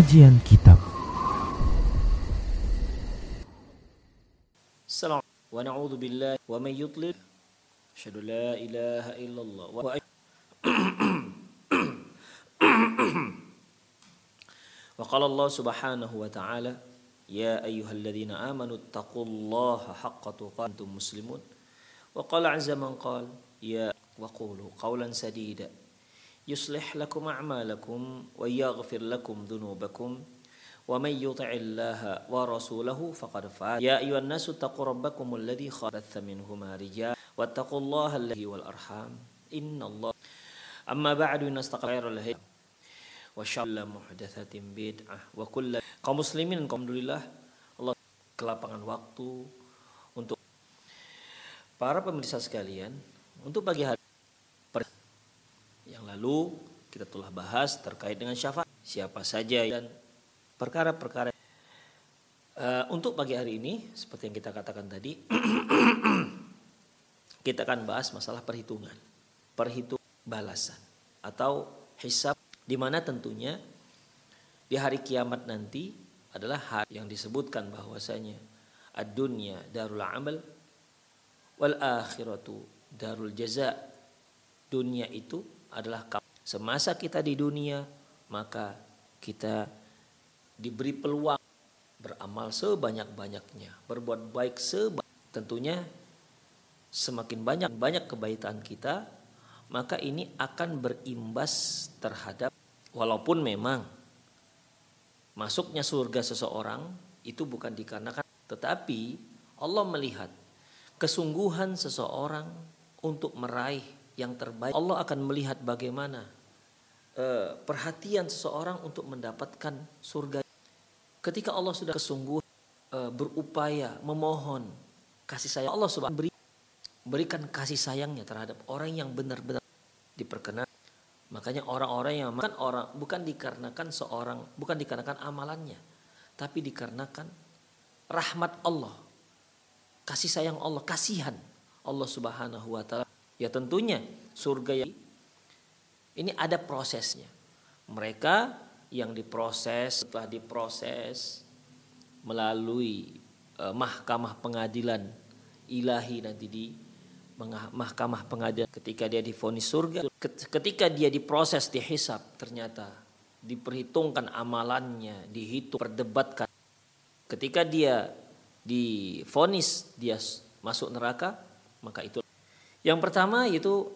Kajian Kitab السلام ونعوذ بالله ومن يضلل أشهد لا إله إلا الله وأ- وقال الله سبحانه وتعالى يا أيها الذين آمنوا اتقوا الله حق تقاته أنتم مسلمون وقال عز من قال يا وقولوا قولا سديدا يصلح لكم أعمالكم ويغفر لكم ذنوبكم ومن يطع الله ورسوله فقد فاز يا أيها الناس اتقوا ربكم الذي خلق منهما رجال واتقوا الله الذي والأرحام إن الله أما بعد إن استقر خير الهدي وشر محدثة بدعة وكل kaum muslimin alhamdulillah Allah kelapangan waktu untuk para pemirsa sekalian untuk pagi hari per- yang lalu kita telah bahas terkait dengan syafaat. Siapa saja dan perkara-perkara. Eh, untuk pagi hari ini seperti yang kita katakan tadi kita akan bahas masalah perhitungan perhitung balasan atau hisab di mana tentunya di hari kiamat nanti adalah hari yang disebutkan bahwasanya ad-dunya darul amal wal akhiratu darul jaza. Dunia itu adalah semasa kita di dunia maka kita diberi peluang beramal sebanyak-banyaknya berbuat baik sebanyak tentunya semakin banyak banyak kebaikan kita maka ini akan berimbas terhadap walaupun memang masuknya surga seseorang itu bukan dikarenakan tetapi Allah melihat kesungguhan seseorang untuk meraih yang terbaik. Allah akan melihat bagaimana eh, perhatian seseorang untuk mendapatkan surga. Ketika Allah sudah kesungguhan eh, berupaya memohon kasih sayang Allah subhanahu beri berikan kasih sayangnya terhadap orang yang benar-benar diperkenan makanya orang-orang yang bukan orang bukan dikarenakan seorang bukan dikarenakan amalannya tapi dikarenakan rahmat Allah kasih sayang Allah kasihan Allah subhanahu wa taala ya tentunya surga yang ini ada prosesnya. Mereka yang diproses setelah diproses melalui eh, mahkamah pengadilan ilahi nanti di mahkamah pengadilan. Ketika dia difonis surga ket- ketika dia diproses dihisap ternyata diperhitungkan amalannya dihitung perdebatkan. Ketika dia difonis dia masuk neraka maka itu yang pertama itu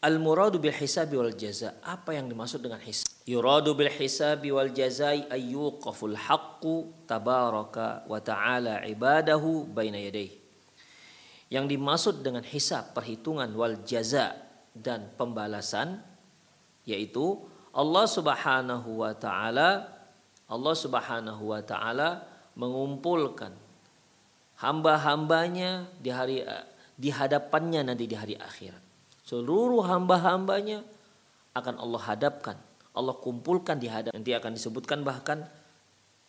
al muradu bil hisabi wal jaza. Apa yang dimaksud dengan hisab? Yuradu bil hisabi wal jazai ayyuqaful haqqu tabaraka wa ta'ala ibadahu baina yadayhi. Yang dimaksud dengan hisab, perhitungan wal jaza dan pembalasan yaitu Allah Subhanahu wa taala Allah Subhanahu wa taala mengumpulkan hamba-hambanya di hari di hadapannya nanti di hari akhirat. Seluruh hamba-hambanya akan Allah hadapkan. Allah kumpulkan di hadap. Nanti akan disebutkan bahkan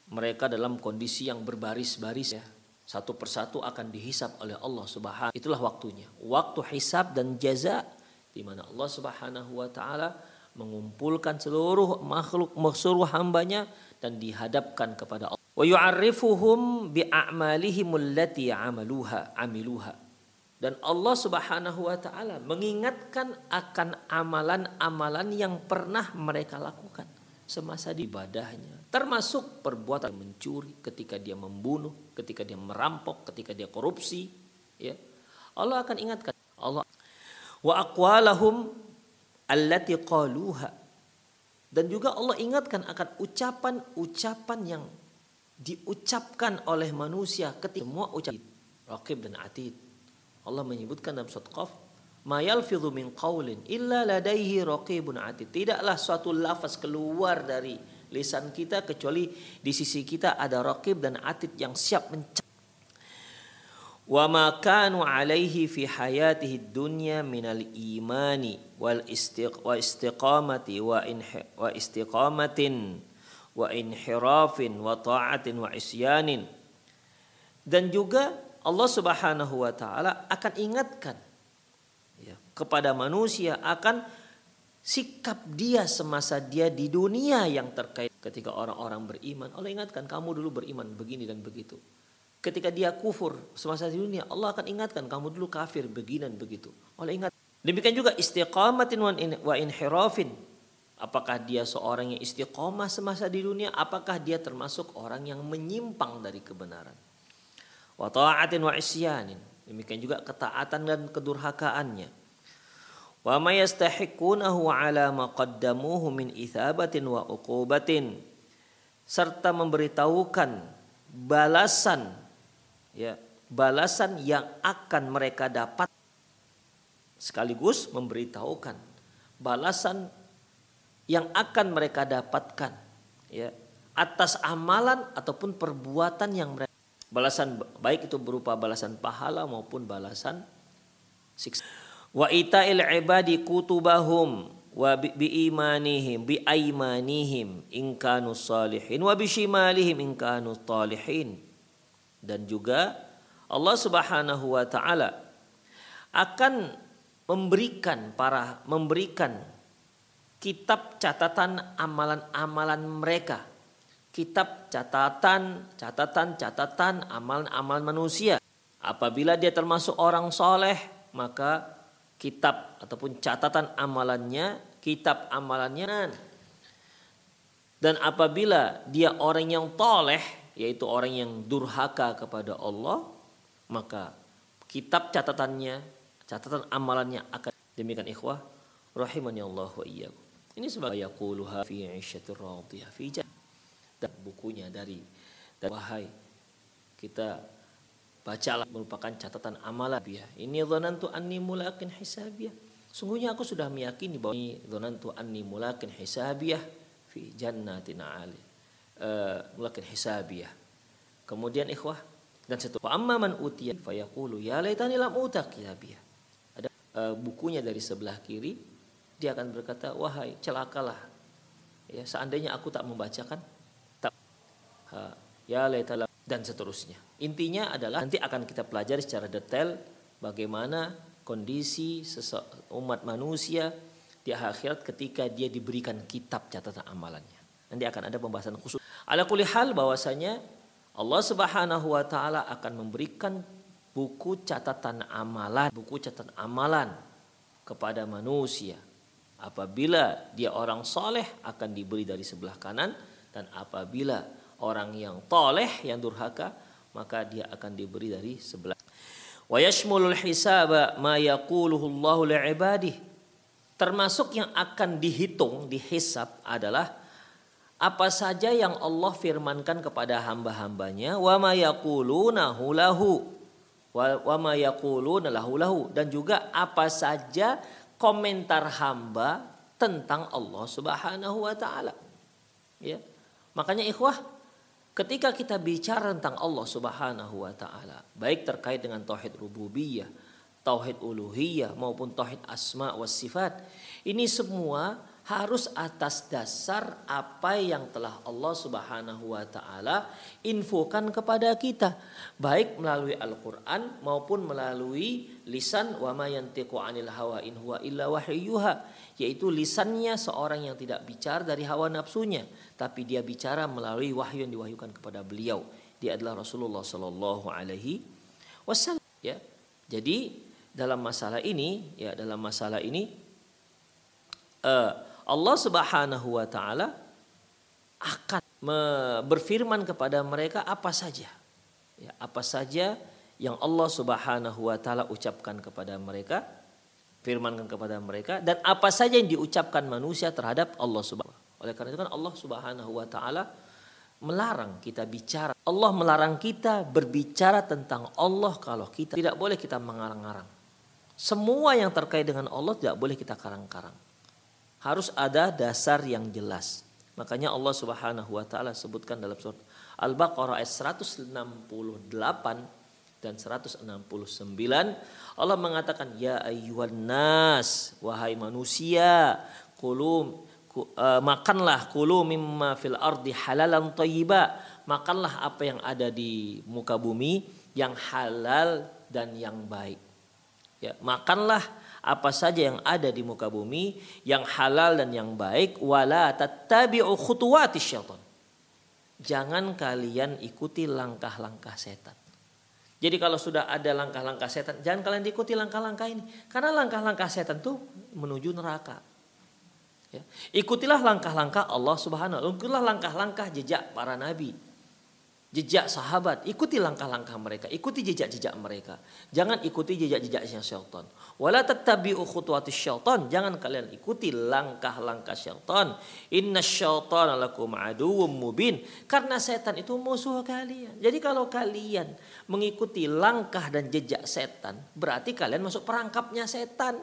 mereka dalam kondisi yang berbaris-baris ya. Satu persatu akan dihisap oleh Allah Subhanahu. Itulah waktunya. Waktu hisab dan jaza di mana Allah Subhanahu wa taala mengumpulkan seluruh makhluk seluruh hambanya dan dihadapkan kepada Allah. Wa yu'arrifuhum bi allati amaluha amiluha. Dan Allah Subhanahu wa taala mengingatkan akan amalan-amalan yang pernah mereka lakukan semasa di ibadahnya. Termasuk perbuatan mencuri ketika dia membunuh ketika dia merampok ketika dia korupsi ya. Allah akan ingatkan. Allah wa aqwalahum allati qaluha. Dan juga Allah ingatkan akan ucapan-ucapan yang diucapkan oleh manusia ketika semua ucapan raqib dan atid Allah menyebutkan dalam surat Qaf ma yalfidhu min qaulin illa ladaihi raqibun atid. Tidaklah suatu lafaz keluar dari lisan kita kecuali di sisi kita ada raqib dan atid yang siap mencatat wa ma kanu alaihi fi hayatihi dunya minal imani wal istiq wa istiqamati wa inhi, wa istiqamatin wa inhirafin wa ta'atin wa isyanin. Dan juga Allah Subhanahu wa taala akan ingatkan ya, kepada manusia akan sikap dia semasa dia di dunia yang terkait Ketika orang-orang beriman, Allah ingatkan kamu dulu beriman begini dan begitu. Ketika dia kufur semasa di dunia, Allah akan ingatkan kamu dulu kafir begini dan begitu. Allah ingat. Demikian juga istiqamatin wa inhirafin. Apakah dia seorang yang istiqomah semasa di dunia? Apakah dia termasuk orang yang menyimpang dari kebenaran? Wa ta'atin wa isyanin. Demikian juga ketaatan dan kedurhakaannya. Wa ma yastahiqunahu ala ma qaddamuhu min ithabatin wa uqubatin. Serta memberitahukan balasan ya, balasan yang akan mereka dapat sekaligus memberitahukan balasan yang akan mereka dapatkan ya atas amalan ataupun perbuatan yang mereka balasan baik itu berupa balasan pahala maupun balasan siksa wa ita'il ibadi kutubahum wa bi imanihim bi aimanihim in kanu salihin wa bi shimalihim in kanu talihin dan juga Allah Subhanahu wa taala akan memberikan para memberikan kitab catatan amalan-amalan mereka. Kitab catatan, catatan, catatan amalan-amalan manusia. Apabila dia termasuk orang soleh, maka kitab ataupun catatan amalannya, kitab amalannya. Dan apabila dia orang yang toleh, yaitu orang yang durhaka kepada Allah, maka kitab catatannya, catatan amalannya akan demikian ikhwah rahimani Allah wa iyyakum. Ini sebagai yaquluha fi 'isyatir radiyah fi dan bukunya dari dan wahai kita bacalah merupakan catatan amalan ya. Ini dhanantu anni mulakin hisabiyah. Sungguhnya aku sudah meyakini bahwa ini dhanantu anni mulakin hisabiyah fi jannatin 'ali. Uh, mulakin hisabiyah. Kemudian ikhwah dan satu amma man utiya fayaqulu ya laitani lam uta kitabiyah. Ada uh, bukunya dari sebelah kiri dia akan berkata, wahai celakalah. Ya, seandainya aku tak membacakan, ya laitalah dan seterusnya. Intinya adalah nanti akan kita pelajari secara detail bagaimana kondisi umat manusia di akhirat ketika dia diberikan kitab catatan amalannya. Nanti akan ada pembahasan khusus. Ala kulli hal bahwasanya Allah Subhanahu wa taala akan memberikan buku catatan amalan, buku catatan amalan kepada manusia Apabila dia orang soleh akan diberi dari sebelah kanan dan apabila orang yang toleh yang durhaka maka dia akan diberi dari sebelah. Wa yashmulul hisaba ma yaquluhu Allahu. Termasuk yang akan dihitung, dihisab adalah apa saja yang Allah firmankan kepada hamba-hambanya wa ma yaqulunahu lahu wa ma yaquluna lahu lahu dan juga apa saja komentar hamba tentang Allah Subhanahu wa taala. Ya. Makanya ikhwah, ketika kita bicara tentang Allah Subhanahu wa taala, baik terkait dengan tauhid rububiyah, tauhid uluhiyah maupun tauhid asma wa sifat, ini semua harus atas dasar apa yang telah Allah Subhanahu wa taala infokan kepada kita baik melalui Al-Qur'an maupun melalui lisan wa ma yantiqu 'anil hawa in huwa illa wahyuha yaitu lisannya seorang yang tidak bicara dari hawa nafsunya tapi dia bicara melalui wahyu yang diwahyukan kepada beliau. Dia adalah Rasulullah sallallahu alaihi wasallam ya. Jadi dalam masalah ini ya dalam masalah ini uh, Allah Subhanahu wa taala akan berfirman kepada mereka apa saja. Ya, apa saja yang Allah Subhanahu wa taala ucapkan kepada mereka, firmankan kepada mereka dan apa saja yang diucapkan manusia terhadap Allah Subhanahu. Oleh karena itu kan Allah Subhanahu wa taala melarang kita bicara. Allah melarang kita berbicara tentang Allah kalau kita tidak boleh kita mengarang-arang. Semua yang terkait dengan Allah tidak boleh kita karang-karang harus ada dasar yang jelas. Makanya Allah Subhanahu wa taala sebutkan dalam surat Al-Baqarah ayat 168 dan 169 Allah mengatakan ya ayyuhan nas wahai manusia kulum uh, makanlah kulu mimma fil ardi halalan thayyiba makanlah apa yang ada di muka bumi yang halal dan yang baik ya makanlah apa saja yang ada di muka bumi yang halal dan yang baik wala tattabi'u khutuwati syaitan jangan kalian ikuti langkah-langkah setan. Jadi kalau sudah ada langkah-langkah setan, jangan kalian ikuti langkah-langkah ini. Karena langkah-langkah setan itu menuju neraka. Ya. Ikutilah langkah-langkah Allah Subhanahu. Ikutilah langkah-langkah jejak para nabi jejak sahabat, ikuti langkah-langkah mereka, ikuti jejak-jejak mereka. Jangan ikuti jejak-jejaknya syaitan. Wala tattabi'u khutuwatis syaitan, jangan kalian ikuti langkah-langkah syaitan. Inna syaitan lakum aduwwum mubin. Karena setan itu musuh kalian. Jadi kalau kalian mengikuti langkah dan jejak setan, berarti kalian masuk perangkapnya setan.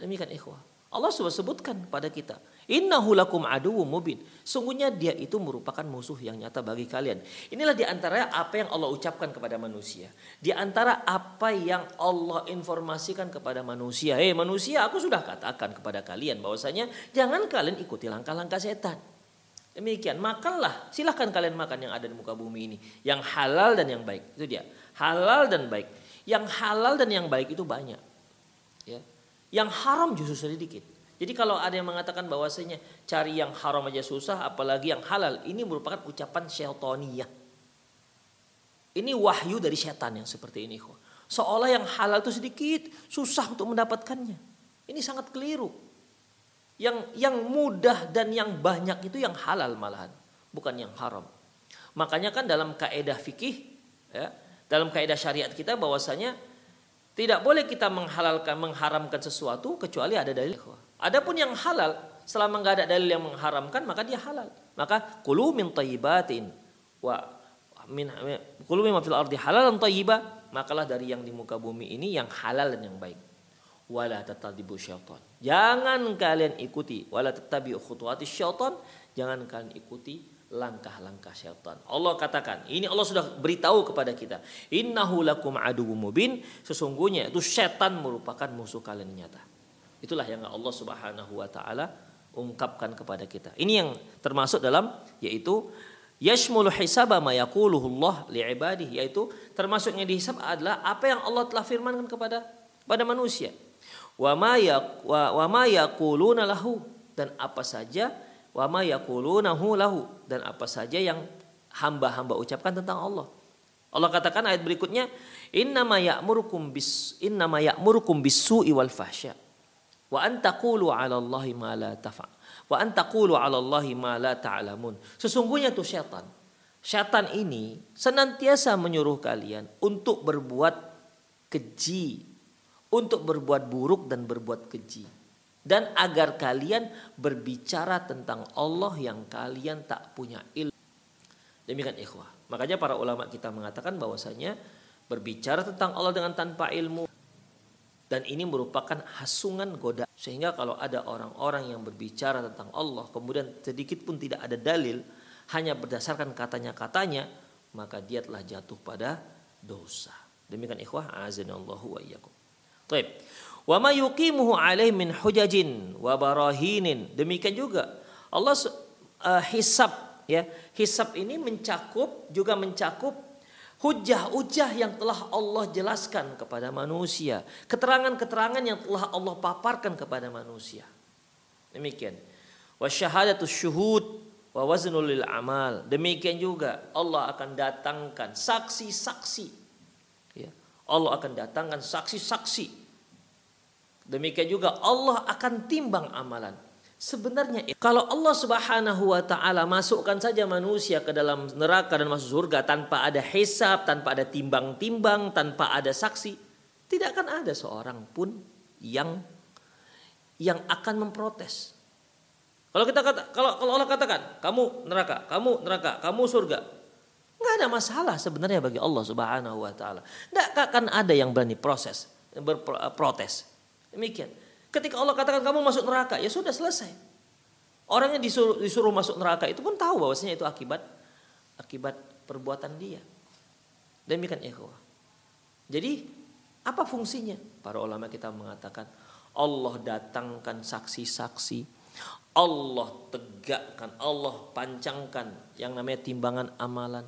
Demikian ikhwah. Allah sudah sebutkan pada kita Innahu lakum aduwwum mubin. Sungguhnya dia itu merupakan musuh yang nyata bagi kalian. Inilah di antara apa yang Allah ucapkan kepada manusia. Di antara apa yang Allah informasikan kepada manusia. Hei manusia, aku sudah katakan kepada kalian bahwasanya jangan kalian ikuti langkah-langkah setan. Demikian, makanlah. Silahkan kalian makan yang ada di muka bumi ini. Yang halal dan yang baik. Itu dia. Halal dan baik. Yang halal dan yang baik itu banyak. Ya. Yang haram justru sedikit. Jadi kalau ada yang mengatakan bahwasanya cari yang haram aja susah, apalagi yang halal, ini merupakan ucapan syaitania. Ini wahyu dari setan yang seperti ini. Seolah yang halal itu sedikit, susah untuk mendapatkannya. Ini sangat keliru. Yang yang mudah dan yang banyak itu yang halal malahan, bukan yang haram. Makanya kan dalam kaidah fikih, ya, dalam kaidah syariat kita bahwasanya tidak boleh kita menghalalkan, mengharamkan sesuatu kecuali ada dalil. Adapun yang halal, selama nggak ada dalil yang mengharamkan, maka dia halal. Maka kulu min tayyibatin wa min kulu min fil ardi halalan tayyiba, makalah dari yang di muka bumi ini yang halal dan yang baik. Wala tatadibu syaitan. Jangan kalian ikuti wala tatabi'u khutuwati syaitan, jangan kalian ikuti langkah-langkah syaitan. Allah katakan, ini Allah sudah beritahu kepada kita. Innahu lakum aduwwum mubin, sesungguhnya itu syaitan merupakan musuh kalian nyata. Itulah yang Allah Subhanahu wa taala ungkapkan kepada kita. Ini yang termasuk dalam yaitu yashmulu hisaba ma yaquluhu Allah li'ibadihi yaitu termasuk yang dihisab adalah apa yang Allah telah firmankan kepada pada manusia. Wa ma yaq wa, ma yaquluna lahu dan apa saja wa ma yaqulunahu lahu dan apa saja yang hamba-hamba ucapkan tentang Allah. Allah katakan ayat berikutnya, "Innama ya'murukum bis innama ya'murukum bis-su'i wal fahsya." Wa antaqulu 'ala Allahi ma la tafa. Wa antaqulu 'ala Allahi ma la ta'lamun. Sesungguhnya tuh syaitan. Syaitan ini senantiasa menyuruh kalian untuk berbuat keji, untuk berbuat buruk dan berbuat keji. Dan agar kalian berbicara tentang Allah yang kalian tak punya ilmu. Demikian ikhwah. Makanya para ulama kita mengatakan bahwasanya berbicara tentang Allah dengan tanpa ilmu dan ini merupakan hasungan goda. Sehingga kalau ada orang-orang yang berbicara tentang Allah kemudian sedikit pun tidak ada dalil hanya berdasarkan katanya-katanya maka dia telah jatuh pada dosa. Demikian ikhwah azanallahu wa iyyakum. Baik. Wa ma yuqimuhu alaih min hujajin wa barahinin. Demikian juga Allah uh, hisab ya. Hisab ini mencakup juga mencakup hujah-hujah yang telah Allah jelaskan kepada manusia, keterangan-keterangan yang telah Allah paparkan kepada manusia. Demikian. Wa syahadatus syuhud wa waznul amal. Demikian juga Allah akan datangkan saksi-saksi. Ya. Allah akan datangkan saksi-saksi. Demikian juga Allah akan timbang amalan. Sebenarnya kalau Allah Subhanahu wa taala masukkan saja manusia ke dalam neraka dan masuk surga tanpa ada hisab, tanpa ada timbang-timbang, tanpa ada saksi, tidak akan ada seorang pun yang yang akan memprotes. Kalau kita kata kalau kalau Allah katakan, kamu neraka, kamu neraka, kamu surga. nggak ada masalah sebenarnya bagi Allah Subhanahu wa taala. Enggak akan ada yang berani proses berprotes. Demikian. Ketika Allah katakan kamu masuk neraka, ya sudah selesai. Orang yang disuruh, disuruh masuk neraka itu pun tahu bahwasanya itu akibat akibat perbuatan dia. Demikian ikhwah. Jadi apa fungsinya? Para ulama kita mengatakan Allah datangkan saksi-saksi, Allah tegakkan, Allah pancangkan yang namanya timbangan amalan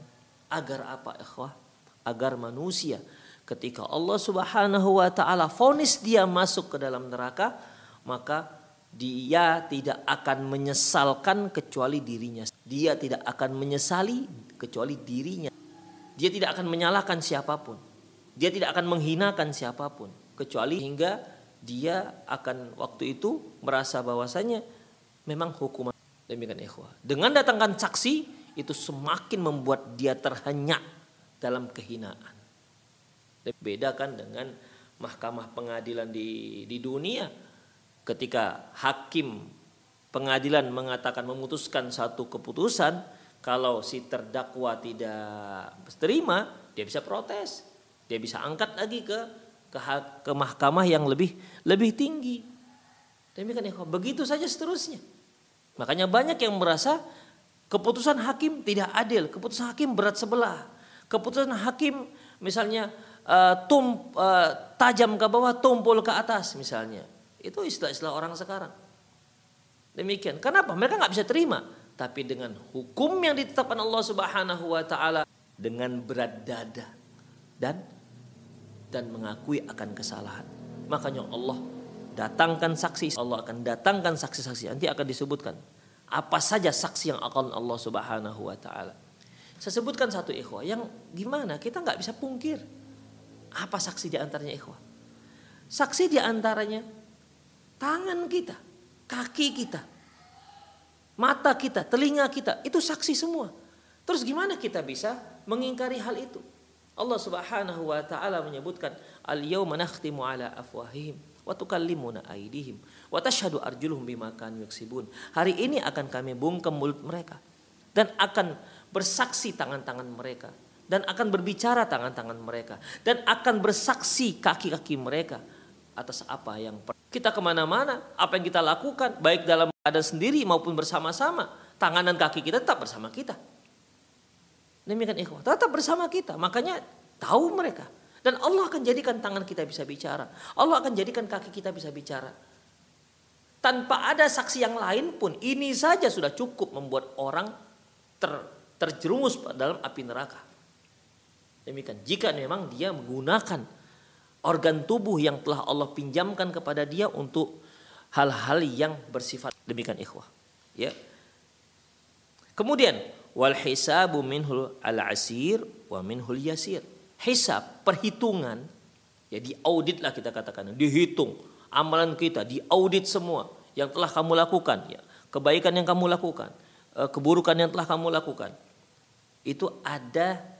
agar apa ikhwah? Agar manusia ketika Allah Subhanahu wa taala vonis dia masuk ke dalam neraka, maka dia tidak akan menyesalkan kecuali dirinya. Dia tidak akan menyesali kecuali dirinya. Dia tidak akan menyalahkan siapa pun. Dia tidak akan menghinakan siapa pun kecuali hingga dia akan waktu itu merasa bahwasanya memang hukuman demikian ikhwah. Dengan datangkan saksi itu semakin membuat dia terhenyak dalam kehinaan. Beda kan dengan mahkamah pengadilan di di dunia. Ketika hakim pengadilan mengatakan memutuskan satu keputusan kalau si terdakwa tidak terima dia bisa protes. Dia bisa angkat lagi ke ke, ke mahkamah yang lebih lebih tinggi. Demikian ya begitu saja seterusnya. Makanya banyak yang merasa keputusan hakim tidak adil. Keputusan hakim berat sebelah. Keputusan hakim misalnya uh, tum uh, tajam ke bawah tumpul ke atas misalnya itu istilah-istilah orang sekarang. Demikian. Kenapa? Mereka nggak bisa terima. Tapi dengan hukum yang ditetapkan Allah Subhanahu wa taala dengan berat dada dan dan mengakui akan kesalahan. Makanya Allah datangkan saksi, Allah akan datangkan saksi-saksi. Nanti akan disebutkan apa saja saksi yang akan Allah Subhanahu wa taala. Saya sebutkan satu ikhwah yang gimana kita nggak bisa pungkir. Apa saksi di antaranya ikhwah? Saksi di antaranya Tangan kita, kaki kita, mata kita, telinga kita, itu saksi semua. Terus gimana kita bisa mengingkari hal itu? Allah Subhanahu wa taala menyebutkan al-yauma nakhtimu ala afwahihim wa tukallimuna aydihim wa tashhadu arjuluhum bima kanu yaksibun. Hari ini akan kami bungkam mulut mereka dan akan bersaksi tangan-tangan mereka dan akan berbicara tangan-tangan mereka dan akan bersaksi kaki-kaki mereka atas apa yang kita ke mana-mana, apa yang kita lakukan, baik dalam keadaan sendiri maupun bersama-sama, tangan dan kaki kita tetap bersama kita. Demikian ikhwah, tetap bersama kita. Makanya tahu mereka. Dan Allah akan jadikan tangan kita bisa bicara. Allah akan jadikan kaki kita bisa bicara. Tanpa ada saksi yang lain pun, ini saja sudah cukup membuat orang ter, terjerumus dalam api neraka. Demikian, jika memang dia menggunakan organ tubuh yang telah Allah pinjamkan kepada dia untuk hal-hal yang bersifat demikian ikhwah ya. Kemudian wal hisabu minhul al asir wa minhul yasir. Hisab perhitungan ya diaudit lah kita katakan dihitung amalan kita diaudit semua yang telah kamu lakukan ya kebaikan yang kamu lakukan eh, keburukan yang telah kamu lakukan. Itu ada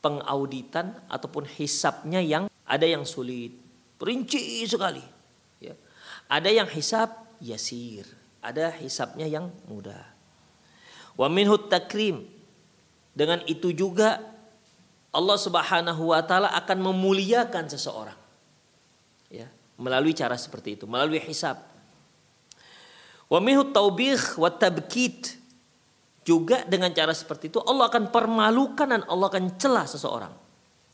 pengauditan ataupun hisapnya yang ada yang sulit, perinci sekali. Ya. Ada yang hisap yasir, ada hisapnya yang mudah. Wa minhu takrim. Dengan itu juga Allah Subhanahu wa taala akan memuliakan seseorang. Ya, melalui cara seperti itu, melalui hisap. Wa minhu taubih wa tabkit. Juga dengan cara seperti itu Allah akan permalukan dan Allah akan celah seseorang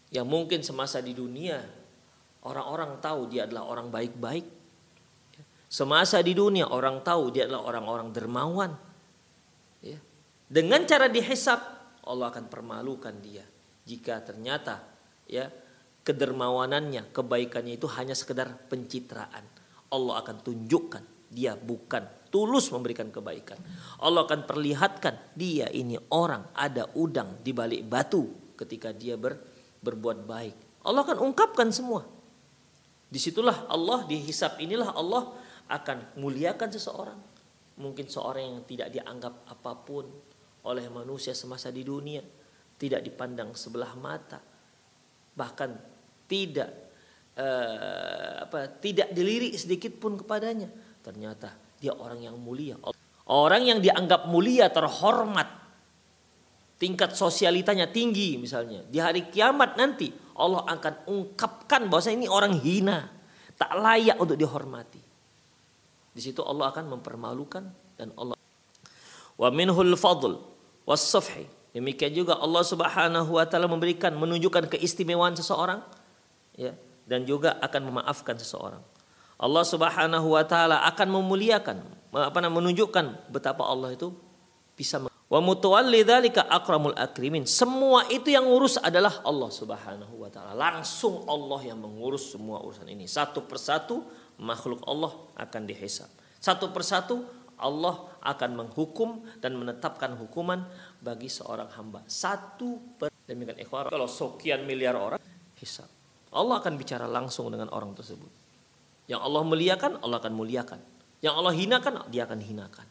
yang mungkin semasa di dunia orang-orang tahu dia adalah orang baik-baik. Semasa di dunia orang tahu dia adalah orang-orang dermawan. Ya. Dengan cara dihisap Allah akan permalukan dia jika ternyata ya kedermawanannya, kebaikannya itu hanya sekedar pencitraan. Allah akan tunjukkan dia bukan tulus memberikan kebaikan. Allah akan perlihatkan dia ini orang ada udang di balik batu ketika dia ber berbuat baik. Allah akan ungkapkan semua. Di situlah Allah dihisap inilah Allah akan muliakan seseorang. Mungkin seorang yang tidak dianggap apa pun oleh manusia semasa di dunia, tidak dipandang sebelah mata, bahkan tidak uh, apa tidak dilirik sedikit pun kepadanya. Ternyata dia orang yang mulia. Orang yang dianggap mulia, terhormat, tingkat sosialitanya tinggi misalnya. Di hari kiamat nanti Allah akan ungkapkan bahwa ini orang hina. Tak layak untuk dihormati. Di situ Allah akan mempermalukan dan Allah wa minhul fadl was safhi demikian juga Allah Subhanahu wa taala memberikan menunjukkan keistimewaan seseorang ya dan juga akan memaafkan seseorang Allah Subhanahu wa taala akan memuliakan apa namanya menunjukkan betapa Allah itu bisa Wa mutawalli dzalika akramul akrimin. Semua itu yang ngurus adalah Allah Subhanahu wa taala. Langsung Allah yang mengurus semua urusan ini. Satu persatu makhluk Allah akan dihisab. Satu persatu Allah akan menghukum dan menetapkan hukuman bagi seorang hamba. Satu per demikian ikhwar. Kalau sekian miliar orang hisab. Allah akan bicara langsung dengan orang tersebut. Yang Allah muliakan, Allah akan muliakan. Yang Allah hinakan, dia akan hinakan.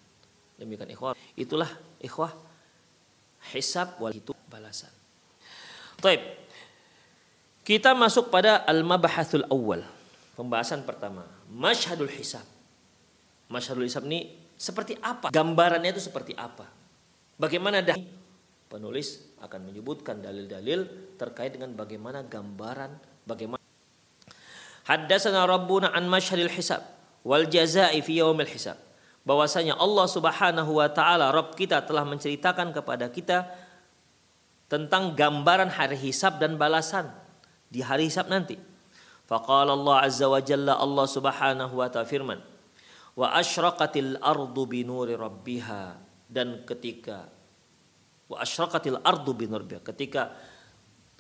Demikian ikhwah. Itulah ikhwah hisab wal itu balasan. Taib. Kita masuk pada al-mabahathul awal. Pembahasan pertama, masyhadul hisab. Masyhadul hisab ini seperti apa? Gambarannya itu seperti apa? Bagaimana dah penulis akan menyebutkan dalil-dalil terkait dengan bagaimana gambaran bagaimana Haddatsana Rabbuna an masyhadil hisab wal jazaa'i fi yaumil hisab. Bahwasanya Allah Subhanahu wa taala Rabb kita telah menceritakan kepada kita tentang gambaran hari hisab dan balasan di hari hisab nanti. Faqala Allah Azza wa Jalla Allah Subhanahu wa taala firman, "Wa asyraqatil ardu bi nuri rabbiha." Dan ketika wa asyraqatil ardu bi nuri ketika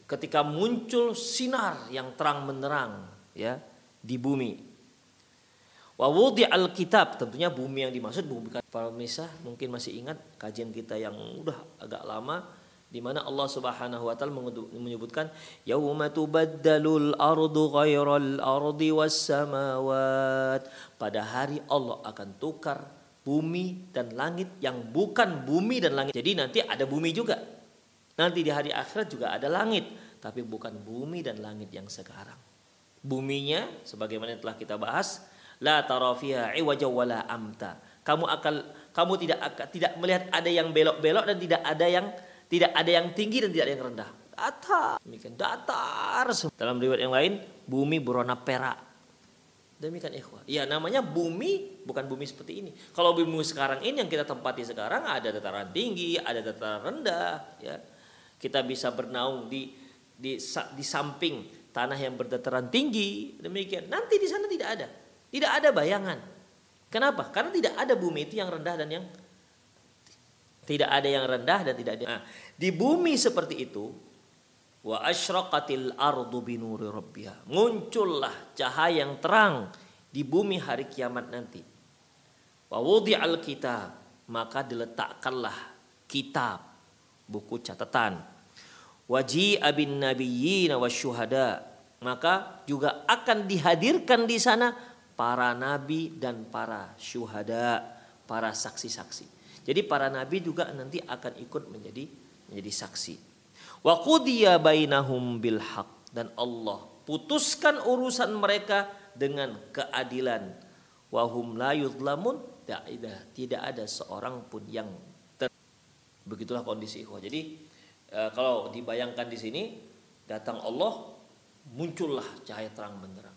ketika muncul sinar yang terang menerang ya di bumi. Wa al kitab tentunya bumi yang dimaksud bumi para pemirsa mungkin masih ingat kajian kita yang udah agak lama di mana Allah Subhanahu wa taala menyebutkan yauma tubaddalul ardu ghairal ardi was samawat pada hari Allah akan tukar bumi dan langit yang bukan bumi dan langit. Jadi nanti ada bumi juga. Nanti di hari akhirat juga ada langit, tapi bukan bumi dan langit yang sekarang buminya sebagaimana yang telah kita bahas la tarafiha iwaja wala amta. Kamu akan kamu tidak akan tidak melihat ada yang belok-belok dan tidak ada yang tidak ada yang tinggi dan tidak ada yang rendah. Datar. Demikian datar. Dalam riwayat yang lain bumi berwarna perak. Demikian ikhwah. Ya namanya bumi bukan bumi seperti ini. Kalau bumi sekarang ini yang kita tempati sekarang ada dataran tinggi ada dataran rendah ya. Kita bisa bernaung di di di samping tanah yang berdataran tinggi demikian. Nanti di sana tidak ada. Tidak ada bayangan. Kenapa? Karena tidak ada bumi itu yang rendah dan yang tidak ada yang rendah dan tidak ada. Nah, di bumi seperti itu wa asyraqatil ardu binuri rabbiha. Muncullah cahaya yang terang di bumi hari kiamat nanti. Wa wudi'al kitab maka diletakkanlah kitab buku catatan Waji abin nabiyyin wasyuhada maka juga akan dihadirkan di sana para nabi dan para syuhada, para saksi-saksi. Jadi para nabi juga nanti akan ikut menjadi menjadi saksi. Wa qudiya bainahum bil haq dan Allah putuskan urusan mereka dengan keadilan. Wahum la yudlamun tidak ada seorang pun yang ter... begitulah kondisi ikhwah. Jadi e, kalau dibayangkan di sini datang Allah muncullah cahaya terang benderang.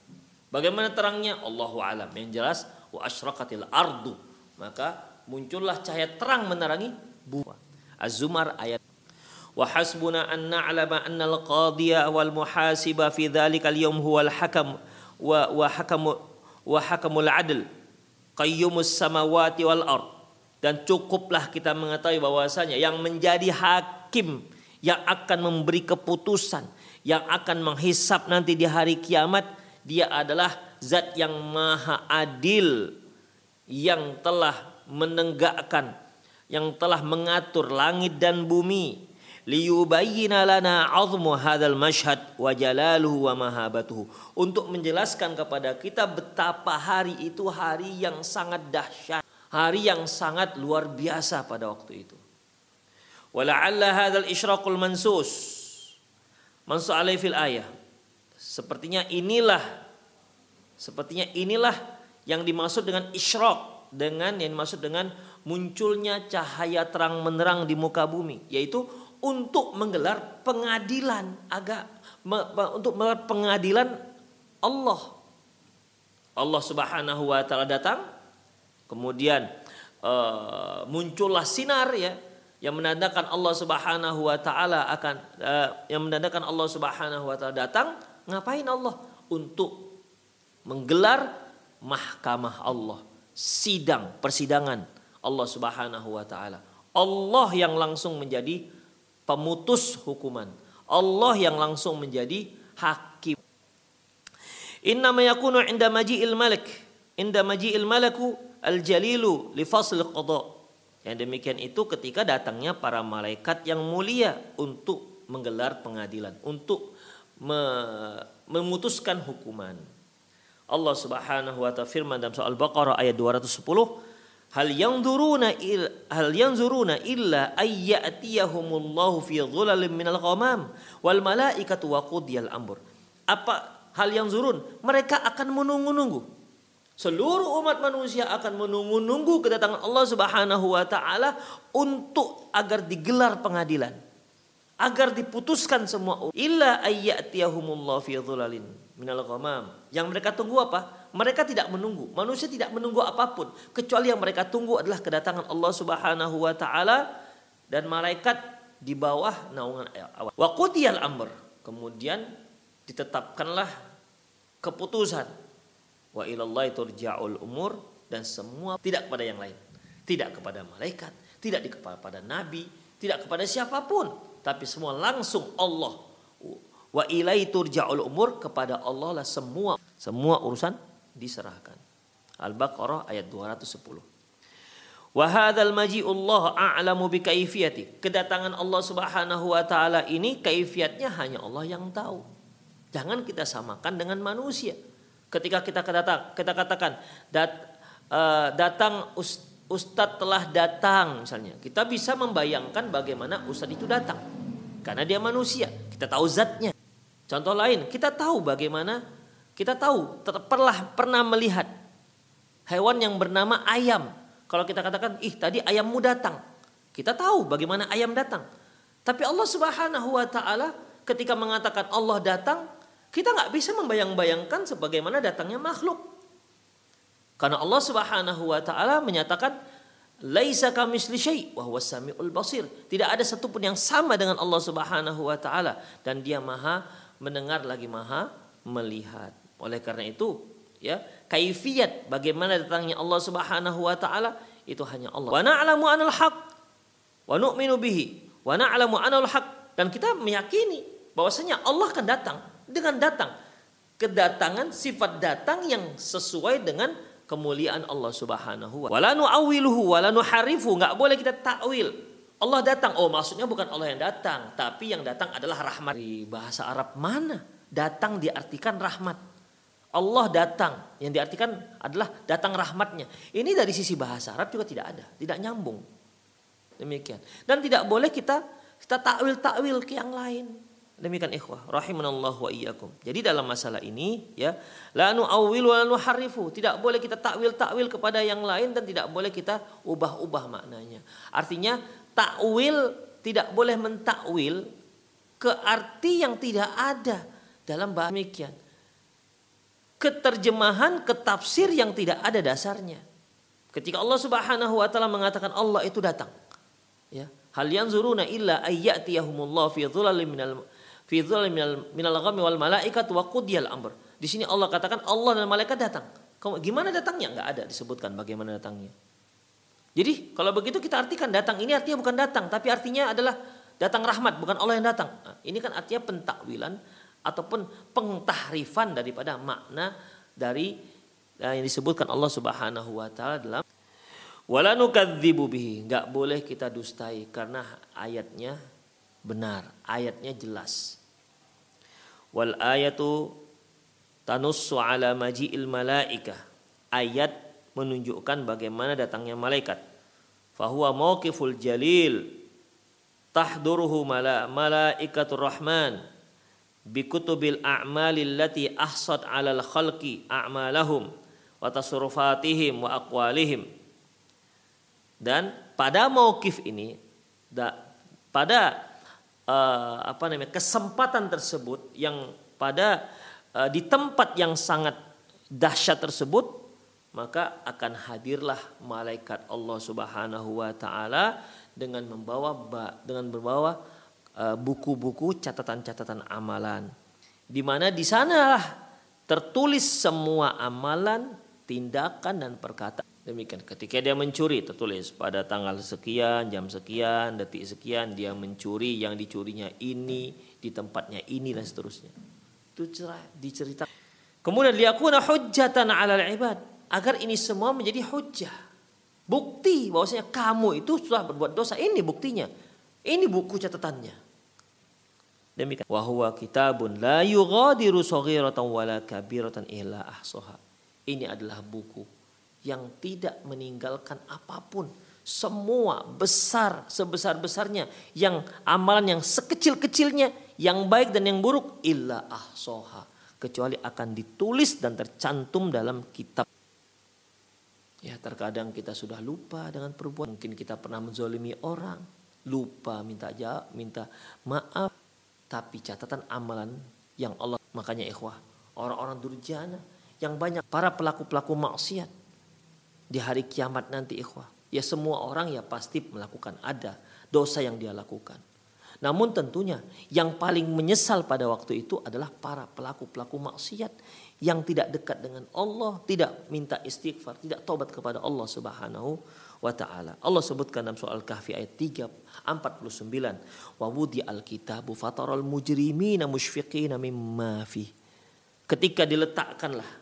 Bagaimana terangnya? Allahu alam. Yang jelas wa asyraqatil ardu. Maka muncullah cahaya terang menerangi bumi. Az-Zumar ayat wa hasbuna an na'lama anna al-qadhiya wal muhasiba fi dhalikal yawm huwa al-hakam wa wa hakamu wa hakamul adl qayyumus samawati wal ard dan cukuplah kita mengetahui bahwasanya yang menjadi hakim yang akan memberi keputusan, yang akan menghisap nanti di hari kiamat, dia adalah zat yang maha adil yang telah menegakkan, yang telah mengatur langit dan bumi. Liyubayyina lana 'azmu hadzal mashhad wa jalaluhu wa mahabatuhu. Untuk menjelaskan kepada kita betapa hari itu hari yang sangat dahsyat hari yang sangat luar biasa pada waktu itu Wala'alla hadzal isyraqul mansus. Mansu alai fil ayah. Sepertinya inilah sepertinya inilah yang dimaksud dengan isyraq dengan yang dimaksud dengan munculnya cahaya terang menerang di muka bumi yaitu untuk menggelar pengadilan agak untuk menggelar pengadilan Allah Allah Subhanahu wa taala datang kemudian uh, muncullah sinar ya yang menandakan Allah Subhanahu wa taala akan uh, yang menandakan Allah Subhanahu wa taala datang, ngapain Allah? Untuk menggelar mahkamah Allah, sidang, persidangan Allah Subhanahu wa taala. Allah yang langsung menjadi pemutus hukuman. Allah yang langsung menjadi hakim. Inna ma yakunu inda maji'il malik. Inda maji'il malaku al-jalilu li fasl qada. Yang demikian itu ketika datangnya para malaikat yang mulia untuk menggelar pengadilan, untuk me memutuskan hukuman. Allah Subhanahu wa taala firman dalam surah Al-Baqarah ayat 210, Hal yanzuruna il, hal yanzuruna illa ayyatiyahumullahu fi dhulalin minal ghamam wal malaikatu wa qudiyal amr. Apa hal yang zurun? Mereka akan menunggu-nunggu. Seluruh umat manusia akan menunggu-nunggu kedatangan Allah Subhanahu wa taala untuk agar digelar pengadilan. Agar diputuskan semua illa ayyatiyahumullahu fi dhulalin minal ghamam. Yang mereka tunggu apa? mereka tidak menunggu. Manusia tidak menunggu apa pun kecuali yang mereka tunggu adalah kedatangan Allah Subhanahu wa taala dan malaikat di bawah naungan Allah. Wa qudiyal amr. Kemudian ditetapkanlah keputusan. Wa ilallahi turja'ul umur dan semua tidak kepada yang lain. Tidak kepada malaikat, tidak kepada nabi, tidak kepada siapa pun, tapi semua langsung Allah. Wa ilai turja'ul umur kepada Allah lah semua semua urusan diserahkan. Al-Baqarah ayat 210. Wa hadzal maji'ullah a'lamu bi kaifiyati. Kedatangan Allah Subhanahu wa taala ini kaifiatnya hanya Allah yang tahu. Jangan kita samakan dengan manusia. Ketika kita datang, kita katakan dat, uh, datang ustadz telah datang misalnya. Kita bisa membayangkan bagaimana ustadz itu datang. Karena dia manusia, kita tahu zatnya. Contoh lain, kita tahu bagaimana kita tahu, pernah pernah melihat hewan yang bernama ayam. Kalau kita katakan, ih tadi ayammu datang. Kita tahu bagaimana ayam datang. Tapi Allah Subhanahu wa taala ketika mengatakan Allah datang, kita nggak bisa membayang-bayangkan sebagaimana datangnya makhluk. Karena Allah Subhanahu wa taala menyatakan laisa kamisli syai wa huwas samiul basir. Tidak ada satupun yang sama dengan Allah Subhanahu wa taala dan Dia Maha mendengar lagi Maha melihat. Oleh karena itu, ya, kaifiat bagaimana datangnya Allah Subhanahu wa taala itu hanya Allah. Wa na'lamu anal haq wa nu'minu bihi wa na'lamu anal haq dan kita meyakini bahwasanya Allah akan datang dengan datang kedatangan sifat datang yang sesuai dengan kemuliaan Allah Subhanahu wa taala. Wala nu'awwiluhu wala nuharifu, enggak boleh kita takwil. Allah datang, oh maksudnya bukan Allah yang datang, tapi yang datang adalah rahmat. Di bahasa Arab mana datang diartikan rahmat? Allah datang yang diartikan adalah datang rahmatnya. Ini dari sisi bahasa Arab juga tidak ada, tidak nyambung. Demikian. Dan tidak boleh kita kita takwil-takwil ke yang lain. Demikian ikhwah, rahimanallah wa iyyakum. Jadi dalam masalah ini ya, la nu'awwil wa la harifu. Tidak boleh kita takwil-takwil kepada yang lain dan tidak boleh kita ubah-ubah maknanya. Artinya takwil tidak boleh mentakwil ke arti yang tidak ada dalam bahasa demikian keterjemahan, ketafsir yang tidak ada dasarnya. Ketika Allah Subhanahu wa taala mengatakan Allah itu datang. Ya. Hal yang zuruna illa ayyatiyahumullah fi minal fi minal, wal malaikat wa qudiyal amr. Di sini Allah katakan Allah dan malaikat datang. Gimana datangnya? Enggak ada disebutkan bagaimana datangnya. Jadi kalau begitu kita artikan datang ini artinya bukan datang, tapi artinya adalah datang rahmat, bukan Allah yang datang. Nah, ini kan artinya pentakwilan ataupun pengtahrifan daripada makna dari eh, yang disebutkan Allah Subhanahu wa taala dalam wala nukadzibu bihi enggak boleh kita dustai karena ayatnya benar ayatnya jelas wal ayatu tanussu ala maji'il malaika. Ayat menunjukkan bagaimana datangnya malaikat. Fahuwa mauqiful jalil. Tahduruhu mala malaikatur rahman. Bikutubil a'malil lati ahsad 'alal khalqi a'malahum wa tasarrufatihim wa aqwalihim. Dan pada mauqif ini da, pada uh, apa namanya kesempatan tersebut yang pada uh, di tempat yang sangat dahsyat tersebut maka akan hadirlah malaikat Allah Subhanahu wa taala dengan membawa dengan membawa Eh, buku-buku catatan-catatan amalan. Di mana di sanalah tertulis semua amalan, tindakan dan perkataan. Demikian ketika dia mencuri tertulis pada tanggal sekian, jam sekian, detik sekian dia mencuri yang dicurinya ini di tempatnya ini dan seterusnya. Itu cerah diceritakan. Kemudian liyakuna hujjatan 'alal ibad agar ini semua menjadi hujah. Bukti bahwasanya kamu itu sudah berbuat dosa. Ini buktinya. Ini buku catatannya. Demikian. Wahwa kitabun la yughadiru saghiratan wala kabiratan illa ahsaha. Ini adalah buku yang tidak meninggalkan apa pun. Semua besar sebesar-besarnya. Yang amalan yang sekecil-kecilnya. Yang baik dan yang buruk. Illa ahsoha. Kecuali akan ditulis dan tercantum dalam kitab Ya terkadang kita sudah lupa dengan perbuatan. Mungkin kita pernah menzolimi orang. Lupa minta jawab, minta maaf. Tapi catatan amalan yang Allah. Makanya ikhwah. Orang-orang durjana. Yang banyak para pelaku-pelaku maksiat. Di hari kiamat nanti ikhwah. Ya semua orang ya pasti melakukan ada dosa yang dia lakukan. Namun tentunya yang paling menyesal pada waktu itu adalah para pelaku-pelaku maksiat yang tidak dekat dengan Allah, tidak minta istighfar, tidak tobat kepada Allah Subhanahu wa taala. Allah sebutkan dalam soal Kahfi ayat 3 49, wa wudi al-kitabu fataral mujrimina musyfiqina mimma fi. Ketika diletakkanlah